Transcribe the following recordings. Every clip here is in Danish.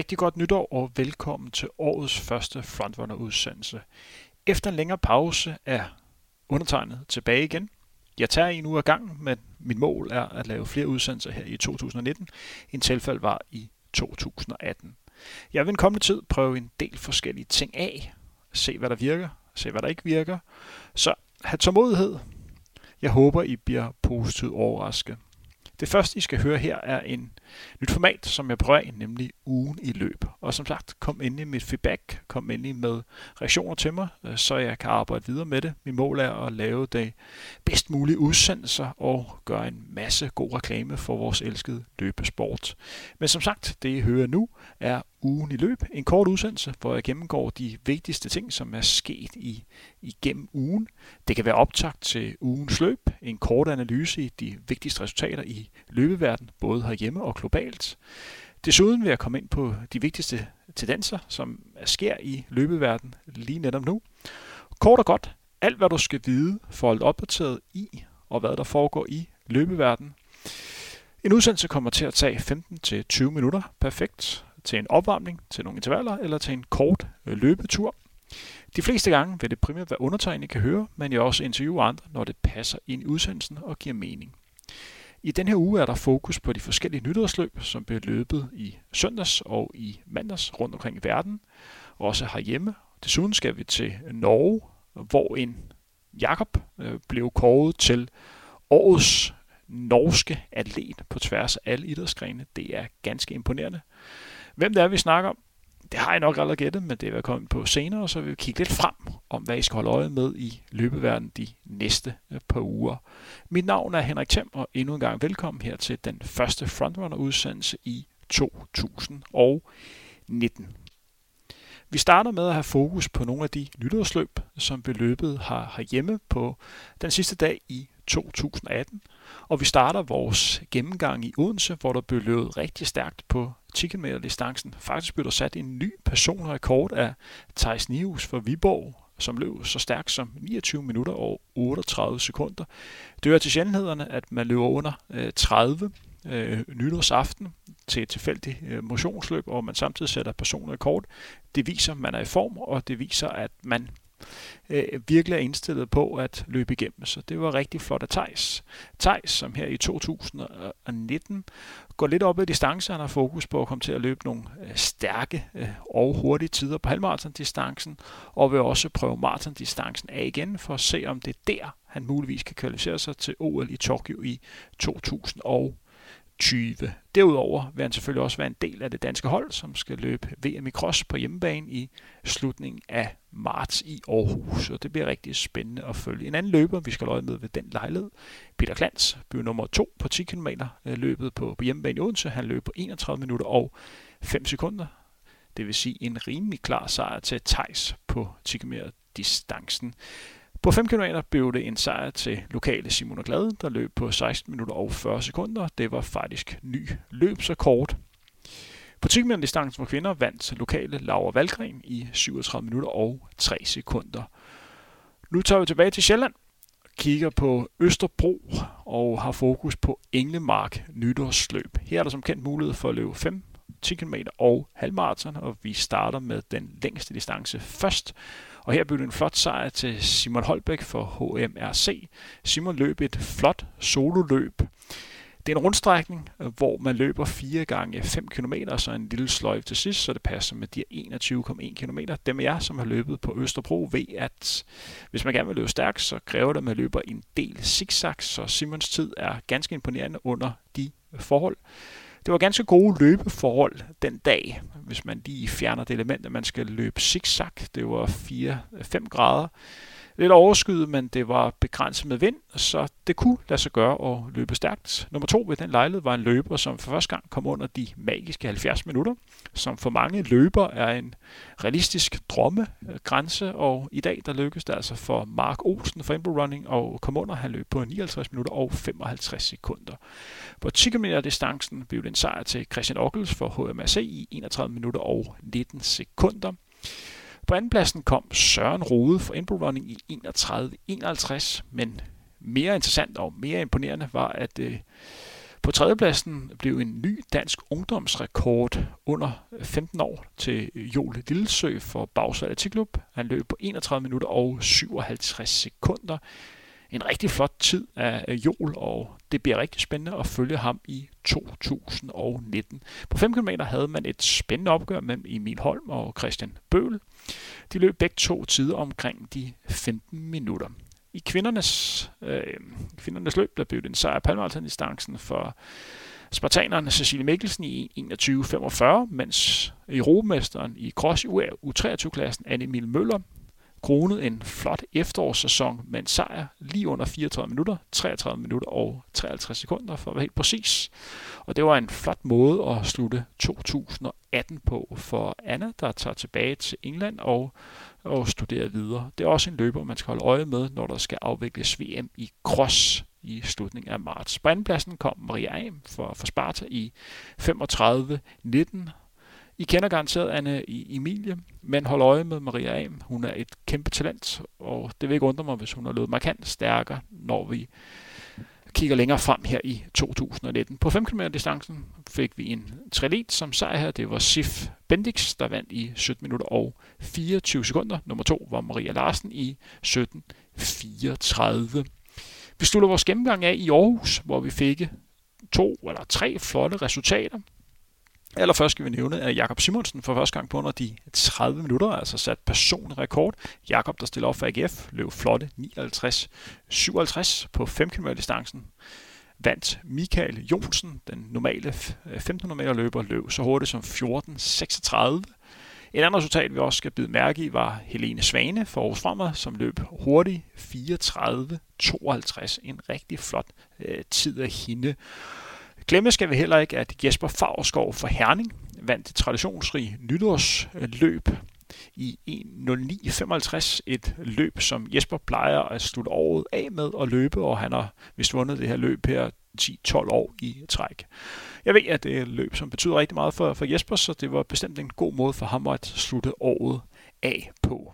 Rigtig godt nytår og velkommen til årets første Frontrunner-udsendelse. Efter en længere pause er undertegnet tilbage igen. Jeg tager en uge af gangen, men mit mål er at lave flere udsendelser her i 2019, end tilfælde var i 2018. Jeg vil en kommende tid prøve en del forskellige ting af, se hvad der virker, se hvad der ikke virker. Så have tålmodighed. Jeg håber, I bliver positivt overrasket. Det første, I skal høre her, er en nyt format, som jeg prøver af, nemlig ugen i løb. Og som sagt, kom ind i mit feedback, kom ind i med reaktioner til mig, øh, så jeg kan arbejde videre med det. Mit mål er at lave det bedst mulige udsendelser og gøre en masse god reklame for vores elskede løbesport. Men som sagt, det I hører nu er ugen i løb. En kort udsendelse, hvor jeg gennemgår de vigtigste ting, som er sket i, igennem ugen. Det kan være optakt til ugens løb, en kort analyse i de vigtigste resultater i løbeverdenen, både herhjemme og globalt. Desuden vil jeg komme ind på de vigtigste tendenser, som sker i løbeverdenen lige netop nu. Kort og godt, alt hvad du skal vide for at holde opdateret i, og hvad der foregår i løbeverdenen. En udsendelse kommer til at tage 15-20 minutter, perfekt, til en opvarmning, til nogle intervaller eller til en kort øh, løbetur. De fleste gange vil det primært være undertegnet, kan høre, men jeg også interviewer andre, når det passer ind i udsendelsen og giver mening. I den her uge er der fokus på de forskellige nytårsløb, som bliver løbet i søndags og i mandags rundt omkring i verden, også herhjemme. Desuden skal vi til Norge, hvor en Jakob øh, blev kåret til årets norske atlet på tværs af alle idrætsgrene. Det er ganske imponerende. Hvem det er, vi snakker om, det har jeg nok allerede gættet, men det vil jeg komme på senere, så vil vi kigge lidt frem om, hvad I skal holde øje med i løbeverdenen de næste øh, par uger. Mit navn er Henrik Thiem, og endnu en gang velkommen her til den første Frontrunner-udsendelse i 2019. Vi starter med at have fokus på nogle af de nytårsløb, som beløbet løbet herhjemme på den sidste dag i 2018. Og vi starter vores gennemgang i Odense, hvor der blev løbet rigtig stærkt på 10 km distancen. Faktisk blev der sat en ny personrekord af Thijs Nius fra Viborg, som løb så stærkt som 29 minutter og 38 sekunder. Det er til sjældenhederne, at man løber under øh, 30 øh, nytårsaften til et tilfældigt øh, motionsløb, og man samtidig sætter personrekord. Det viser, at man er i form, og det viser, at man øh, virkelig er indstillet på at løbe igennem. Så det var rigtig flot af Tejs. Tejs, som her i 2019 går lidt op i distancen, Han har fokus på at komme til at løbe nogle øh, stærke øh, og hurtige tider på halvmarathon-distancen, og vil også prøve marathon-distancen af igen, for at se, om det er der, han muligvis kan kvalificere sig til OL i Tokyo i 2020. 20. Derudover vil han selvfølgelig også være en del af det danske hold, som skal løbe VM i cross på hjemmebane i slutningen af marts i Aarhus. Og det bliver rigtig spændende at følge. En anden løber, vi skal løje med ved den lejlighed, Peter Klans, blev nummer 2 på 10 km øh, løbet på, på hjemmebane i Odense. Han løb på 31 minutter og 5 sekunder. Det vil sige en rimelig klar sejr til Tejs på 10 km distancen. På 5 km blev det en sejr til lokale Simon Glad, der løb på 16 minutter og 40 sekunder. Det var faktisk ny løbsrekord. På 10 km distancen for kvinder vandt lokale Laura Valgren i 37 minutter og 3 sekunder. Nu tager vi tilbage til Sjælland, kigger på Østerbro og har fokus på Englemark nytårsløb. Her er der som kendt mulighed for at løbe 5, 10 km og halvmarathon, og vi starter med den længste distance først. Og her blev det en flot sejr til Simon Holbæk for HMRC. Simon løb et flot sololøb. Det er en rundstrækning, hvor man løber 4 gange 5 km, og så en lille sløjf til sidst, så det passer med de 21,1 km. Dem af jer, som har løbet på Østerbro, ved, at hvis man gerne vil løbe stærkt, så kræver det, at man løber en del zigzag, så Simons tid er ganske imponerende under de forhold. Det var ganske gode løbeforhold den dag, hvis man lige fjerner det element, at man skal løbe zigzag. Det var 4-5 grader lidt overskyet, men det var begrænset med vind, så det kunne lade sig gøre at løbe stærkt. Nummer to ved den lejlighed var en løber, som for første gang kom under de magiske 70 minutter, som for mange løber er en realistisk drømmegrænse, og i dag der lykkedes det altså for Mark Olsen fra Inbo Running at komme under. Han løb på 59 minutter og 55 sekunder. På 10 km distancen blev det en sejr til Christian Ockels for HMRC i 31 minutter og 19 sekunder. På andenpladsen kom Søren Rode for Inbro Running i 31-51, men mere interessant og mere imponerende var, at øh, På tredjepladsen blev en ny dansk ungdomsrekord under øh, 15 år til øh, Joel Lillesø for Bagsvær Atletikklub. Han løb på 31 minutter og 57 sekunder. En rigtig flot tid af Jol, og det bliver rigtig spændende at følge ham i 2019. På 5 km havde man et spændende opgør mellem Emil Holm og Christian Bøl. De løb begge to tider omkring de 15 minutter. I kvindernes, øh, kvindernes løb, der blev det en sejr på distancen for spartaneren Cecilie Mikkelsen i 21.45, mens europamesteren i cross U23-klassen Anne Emil Møller kronede en flot efterårssæson med en sejr lige under 34 minutter, 33 minutter og 53 sekunder for at være helt præcis. Og det var en flot måde at slutte 2018 på for Anna, der tager tilbage til England og og studerer videre. Det er også en løber, man skal holde øje med, når der skal afvikles VM i cross i slutningen af marts. På andenpladsen kom Maria Am for, for Sparta i 35-19. I kender garanteret Anne Emilie, men hold øje med Maria Am. Hun er et kæmpe talent, og det vil ikke undre mig, hvis hun har løbet markant stærkere, når vi kigger længere frem her i 2019. På 5 km distancen fik vi en trilet som sejr her. Det var Sif Bendix, der vandt i 17 minutter og 24 sekunder. Nummer to var Maria Larsen i 17.34. Vi slutter vores gennemgang af i Aarhus, hvor vi fik to eller tre flotte resultater. Allerførst skal vi nævne, at Jakob Simonsen for første gang på under de 30 minutter, altså sat personlig rekord. Jakob, der stiller op for AGF, løb flotte 59-57 på 5 km distancen. Vandt Michael Jonsen, den normale øh, 1500 meter løber, løb så hurtigt som 14.36. Et andet resultat, vi også skal bide mærke i, var Helene Svane for Aarhus Fremad, som løb hurtigt 34.52. En rigtig flot øh, tid af hende. Glemme skal vi heller ikke, at Jesper Favrskov fra Herning vandt det traditionsrige nytårsløb i 1.09.55. Et løb, som Jesper plejer at slutte året af med at løbe, og han har vist vundet det her løb her 10-12 år i træk. Jeg ved, at det er et løb, som betyder rigtig meget for, for Jesper, så det var bestemt en god måde for ham at slutte året af på.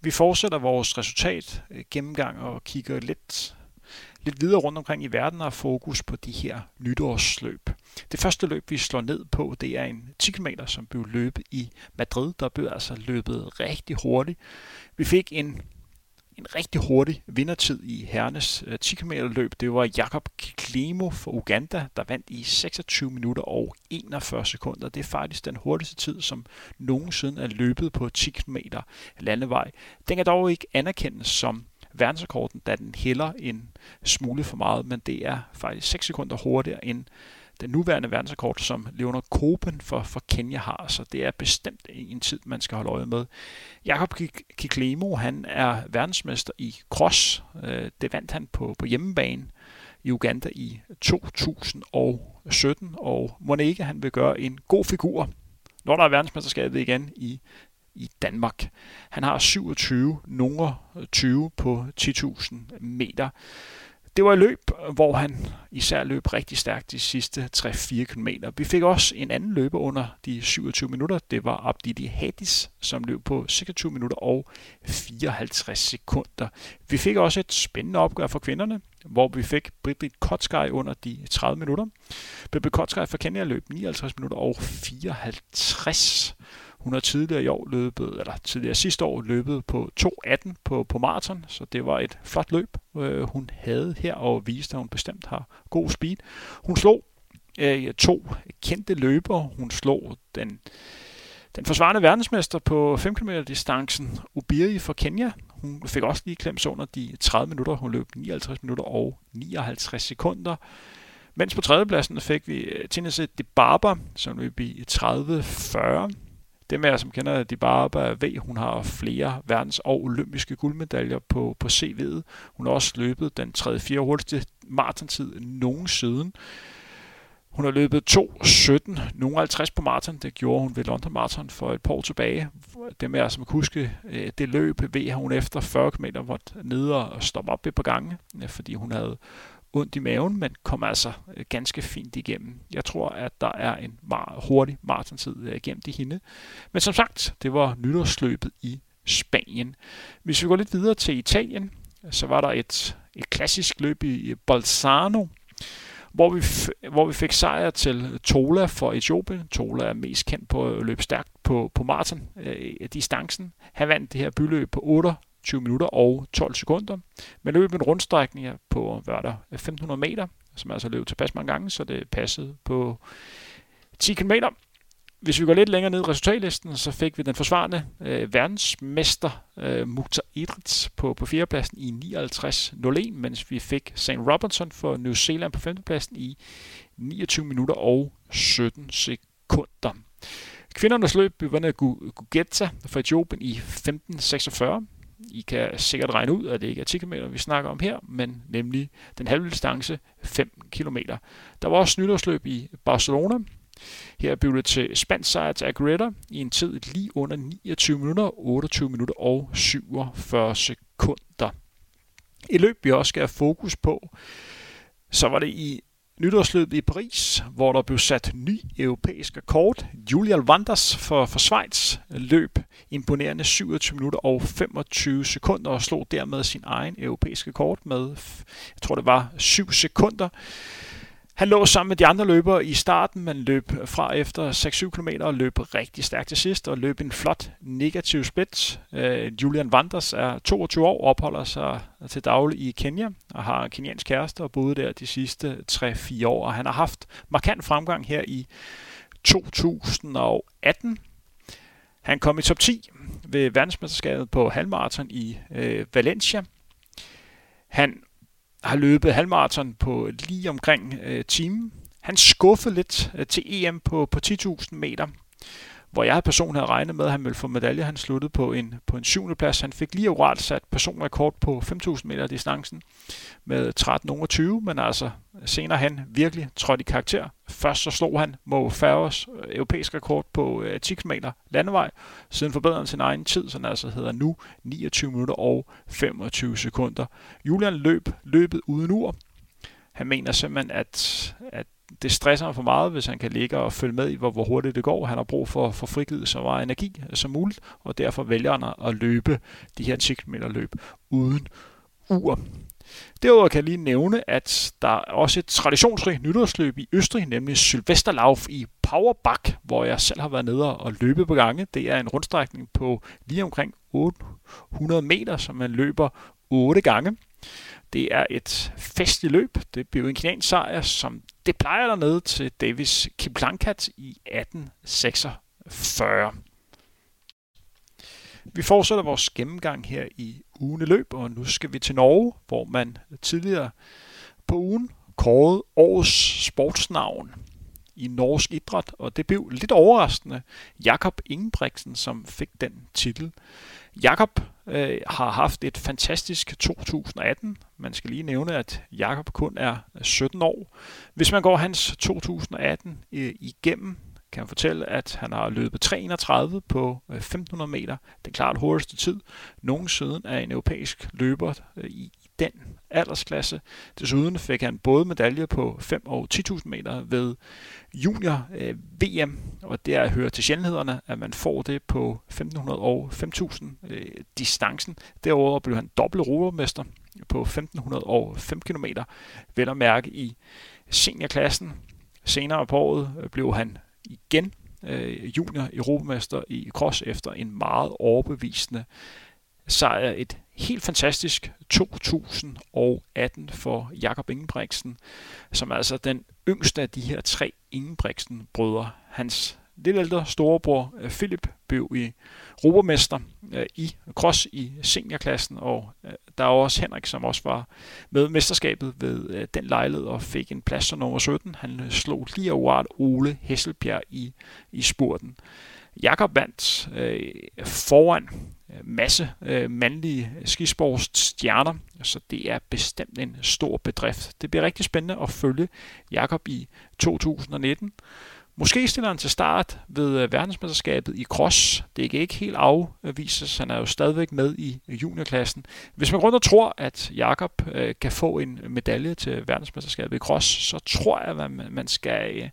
Vi fortsætter vores resultat gennemgang og kigger lidt lidt videre rundt omkring i verden og har fokus på de her nytårsløb. Det første løb, vi slår ned på, det er en 10 km, som blev løbet i Madrid. Der blev altså løbet rigtig hurtigt. Vi fik en en rigtig hurtig vindertid i herrenes øh, 10 km løb. Det var Jakob Klimo fra Uganda, der vandt i 26 minutter og 41 sekunder. Det er faktisk den hurtigste tid, som nogensinde er løbet på 10 km landevej. Den kan dog ikke anerkendes som verdensrekorden, da den hælder en smule for meget, men det er faktisk 6 sekunder hurtigere end den nuværende verdensrekord, som Leonard Kopen for, for Kenya har, så det er bestemt en tid, man skal holde øje med. Jakob Kiklemo, han er verdensmester i cross. Øh, det vandt han på, på hjemmebane i Uganda i 2017, og må ikke, han vil gøre en god figur, når der er verdensmesterskabet igen i i Danmark. Han har 27 nummer 20 på 10.000 meter. Det var et løb, hvor han især løb rigtig stærkt de sidste 3-4 km. Vi fik også en anden løber under de 27 minutter. Det var Abdidi Hadis, som løb på 26 minutter og 54 sekunder. Vi fik også et spændende opgør for kvinderne, hvor vi fik Britt Kotsky under de 30 minutter. Britt Kotsky for Kenya løb 59 minutter og 54 hun har tidligere i år løbet, eller tidligere sidste år løbet på 2.18 på, på maraton, så det var et flot løb, øh, hun havde her og viste, at hun bestemt har god speed. Hun slog øh, to kendte løbere. Hun slog den, den forsvarende verdensmester på 5 km distancen, Ubiri fra Kenya. Hun fik også lige klemt under de 30 minutter. Hun løb 59 minutter og 59 sekunder. Mens på tredjepladsen fik vi øh, Tennessee De Barber, som løb i 30-40. Dem af jer, som kender de bare ved, hun har flere verdens- og olympiske guldmedaljer på, på CV'et. Hun har også løbet den 3-4 hurtigste maratontid nogensinde. Hun har løbet 2.17, nogle 50 på maraton. Det gjorde hun ved London Marathon for et par år tilbage. Dem er som kan huske øh, det løb, ved hun efter 40 km var nede og stoppe op et par gange, øh, fordi hun havde ondt i maven, men kom altså øh, ganske fint igennem. Jeg tror, at der er en meget hurtig maratontid igennem øh, i hende. Men som sagt, det var nytårsløbet i Spanien. Hvis vi går lidt videre til Italien, så var der et, et klassisk løb i Bolzano, hvor vi, hvor vi fik sejr til øh, Tola for Etiopien. Tola er mest kendt på at løbe stærkt på, på maraton øh, distancen. Han vandt det her byløb på 20 minutter og 12 sekunder. Men løb en rundstrækning på hvad der, 1500 meter, som altså løb tilpas mange gange, så det passede på 10 km. Hvis vi går lidt længere ned i resultatlisten, så fik vi den forsvarende øh, verdensmester øh, Mukhtar Idrits på, på fjerdepladsen i 59.01, mens vi fik St. Robinson for New Zealand på femtepladsen i 29 minutter og 17 sekunder. Kvindernes løb begyndte Gugeta for Etiopien i 15.46. I kan sikkert regne ud, at det ikke er 10 km, vi snakker om her, men nemlig den halve distance 5 km. Der var også nytårsløb i Barcelona, her blev det til spansk sejr til Agreta i en tid lige under 29 minutter, 28 minutter og 47 sekunder. I løb vi også skal have fokus på, så var det i nytårsløbet i Paris, hvor der blev sat ny europæisk rekord. Julian Wanders for, for Schweiz løb imponerende 27 minutter og 25 sekunder og slog dermed sin egen europæiske rekord med, jeg tror det var 7 sekunder. Han lå sammen med de andre løbere i starten, men løb fra efter 6-7 km og løb rigtig stærkt til sidst og løb en flot negativ split. Øh, Julian Wanders er 22 år, opholder sig til daglig i Kenya og har en kenyansk kæreste og boede der de sidste 3-4 år. Og han har haft markant fremgang her i 2018. Han kom i top 10 ved verdensmesterskabet på halvmarathon i øh, Valencia. Han har løbet halvmarathon på lige omkring øh, timen. Han skuffede lidt øh, til EM på, på 10.000 meter, hvor jeg personligt havde regnet med, at han ville få medalje. Han sluttede på en, på en syvende plads. Han fik lige akkurat sat personrekord på 5.000 meter distancen med 13.20, men altså senere han virkelig trådte i karakter. Først så slog han Mo Farahs øh, europæisk rekord på øh, 10 km landevej, siden forbedrede han sin egen tid, som altså hedder nu 29 minutter og 25 sekunder. Julian løb løbet uden ur. Han mener simpelthen, at, at det stresser ham for meget, hvis han kan ligge og følge med i, hvor, hvor hurtigt det går. Han har brug for, at få frigivet så meget energi øh, som muligt, og derfor vælger han at løbe de her 10 km løb uden ur. Derudover kan jeg lige nævne, at der er også et traditionsrigt nytårsløb i Østrig, nemlig Sylvesterlauf i Powerback, hvor jeg selv har været nede og løbe på gange. Det er en rundstrækning på lige omkring 800 meter, som man løber 8 gange. Det er et festligt løb. Det blev en kinesisk sejr, som det plejer dernede til Davis Kiplankat i 1846. Vi fortsætter vores gennemgang her i ugen løb, og nu skal vi til Norge, hvor man tidligere på ugen kårede årets sportsnavn i norsk idræt, og det blev lidt overraskende Jakob Ingebrigtsen, som fik den titel. Jakob øh, har haft et fantastisk 2018. Man skal lige nævne, at Jakob kun er 17 år. Hvis man går hans 2018 øh, igennem, kan jeg fortælle, at han har løbet 331 på øh, 1500 meter. Den klart hurtigste tid nogensinde af en europæisk løber øh, i den aldersklasse. Desuden fik han både medaljer på 5 og 10.000 meter ved junior øh, VM, og det er at høre til sjældenhederne, at man får det på 1500 og 5000 øh, distancen. Derover blev han dobbelt rovermester på 1500 og 5 km, vel at mærke i seniorklassen. Senere på året øh, blev han igen øh, junior europamester i cross efter en meget overbevisende sejr. Et helt fantastisk 2018 for Jakob Ingebrigtsen, som er altså den yngste af de her tre Ingebrigtsen-brødre. Hans lidt ældre storebror øh, Philip blev i robermester øh, i cross i seniorklassen, og øh, der er også Henrik, som også var med mesterskabet ved den lejlighed og fik en plads som nummer 17. Han slog lige over Ole Hesselbjerg i, i spurten. Jakob vandt øh, foran Øh, masse øh, mandlige skisportsstjerner, så det er bestemt en stor bedrift. Det bliver rigtig spændende at følge Jakob i 2019. Måske stiller han til start ved øh, verdensmesterskabet i cross. Det kan ikke helt afvises. Han er jo stadigvæk med i juniorklassen. Hvis man grund og tror, at Jakob øh, kan få en medalje til verdensmesterskabet i cross, så tror jeg, at man, man skal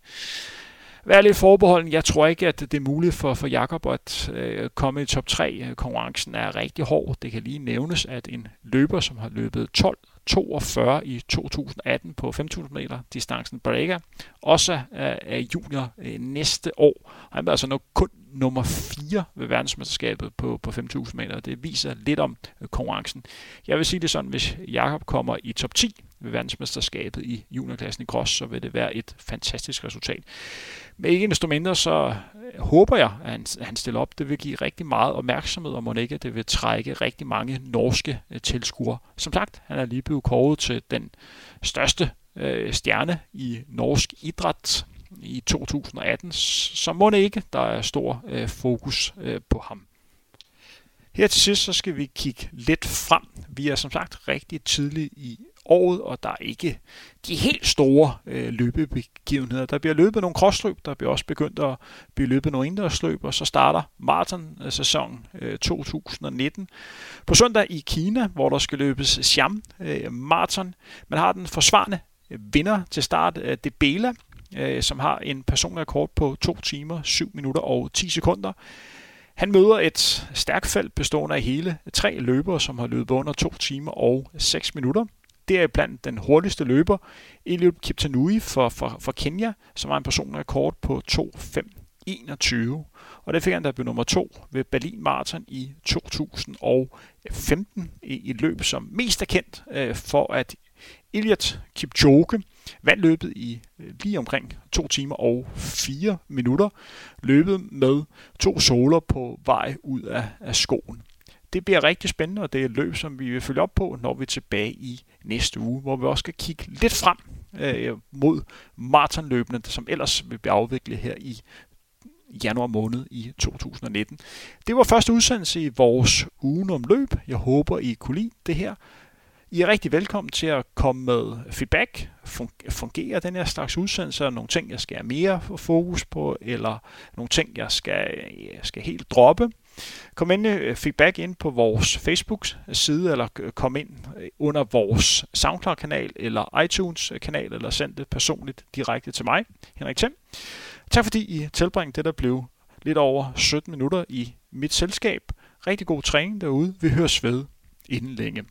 øh, være lidt forbeholden. Jeg tror ikke, at det er muligt for, for Jakob at øh, komme i top 3. Konkurrencen er rigtig hård. Det kan lige nævnes, at en løber, som har løbet 12 42 i 2018 på 5.000 meter distancen Brega. Også er junior øh, næste år. Han vil altså nok kun nummer 4 ved verdensmesterskabet på, på 5.000 meter. Det viser lidt om øh, konkurrencen. Jeg vil sige det sådan, hvis Jakob kommer i top 10 ved verdensmesterskabet i juniorklassen i Gros, så vil det være et fantastisk resultat. Men ikke desto mindre, så øh, håber jeg, at han, han stiller op. Det vil give rigtig meget opmærksomhed, og må ikke, det vil trække rigtig mange norske øh, tilskuere. Som sagt, han er lige blevet kåret til den største øh, stjerne i norsk idræt i 2018, så må det ikke, der er stor øh, fokus øh, på ham. Her til sidst, så skal vi kigge lidt frem. Vi er som sagt rigtig tidligt i året, og der er ikke de helt store øh, løbebegivenheder. Der bliver løbet nogle krossløb, der bliver også begyndt at blive løbet nogle indendørsløb, og så starter maraton-sæsonen øh, 2019 på søndag i Kina, hvor der skal løbes Xiam øh, Marathon. Man har den forsvarende øh, vinder til start, øh, Debela, øh, som har en personlig rekord på 2 timer, 7 minutter og 10 sekunder. Han møder et stærkt felt bestående af hele tre løbere, som har løbet under 2 timer og 6 minutter. Det er blandt den hurtigste løber, Eliud Kiptanui for, for, for Kenya, som har en personlig rekord på 2.5.21. Og det fik han, da blev nummer to ved Berlin Marathon i 2015 i et løb, som mest er kendt øh, for, at Eliud Kipchoge vandt løbet i øh, lige omkring 2 timer og 4 minutter. Løbet med to soler på vej ud af, af skoen. Det bliver rigtig spændende, og det er et løb, som vi vil følge op på, når vi er tilbage i næste uge, hvor vi også skal kigge lidt frem øh, mod maratonløbene, som ellers vil blive afviklet her i januar måned i 2019. Det var første udsendelse i vores ugen om løb. Jeg håber, I kunne lide det her. I er rigtig velkommen til at komme med feedback. Fungerer den her slags udsendelse? Nogle ting, jeg skal have mere fokus på, eller nogle ting, jeg skal, jeg skal helt droppe? Kom endelig øh, feedback ind på vores Facebook-side, eller øh, kom ind øh, under vores SoundCloud-kanal, eller iTunes-kanal, eller send det personligt direkte til mig, Henrik Thiem. Tak fordi I tilbringte det, der blev lidt over 17 minutter i mit selskab. Rigtig god træning derude. Vi høres ved inden længe.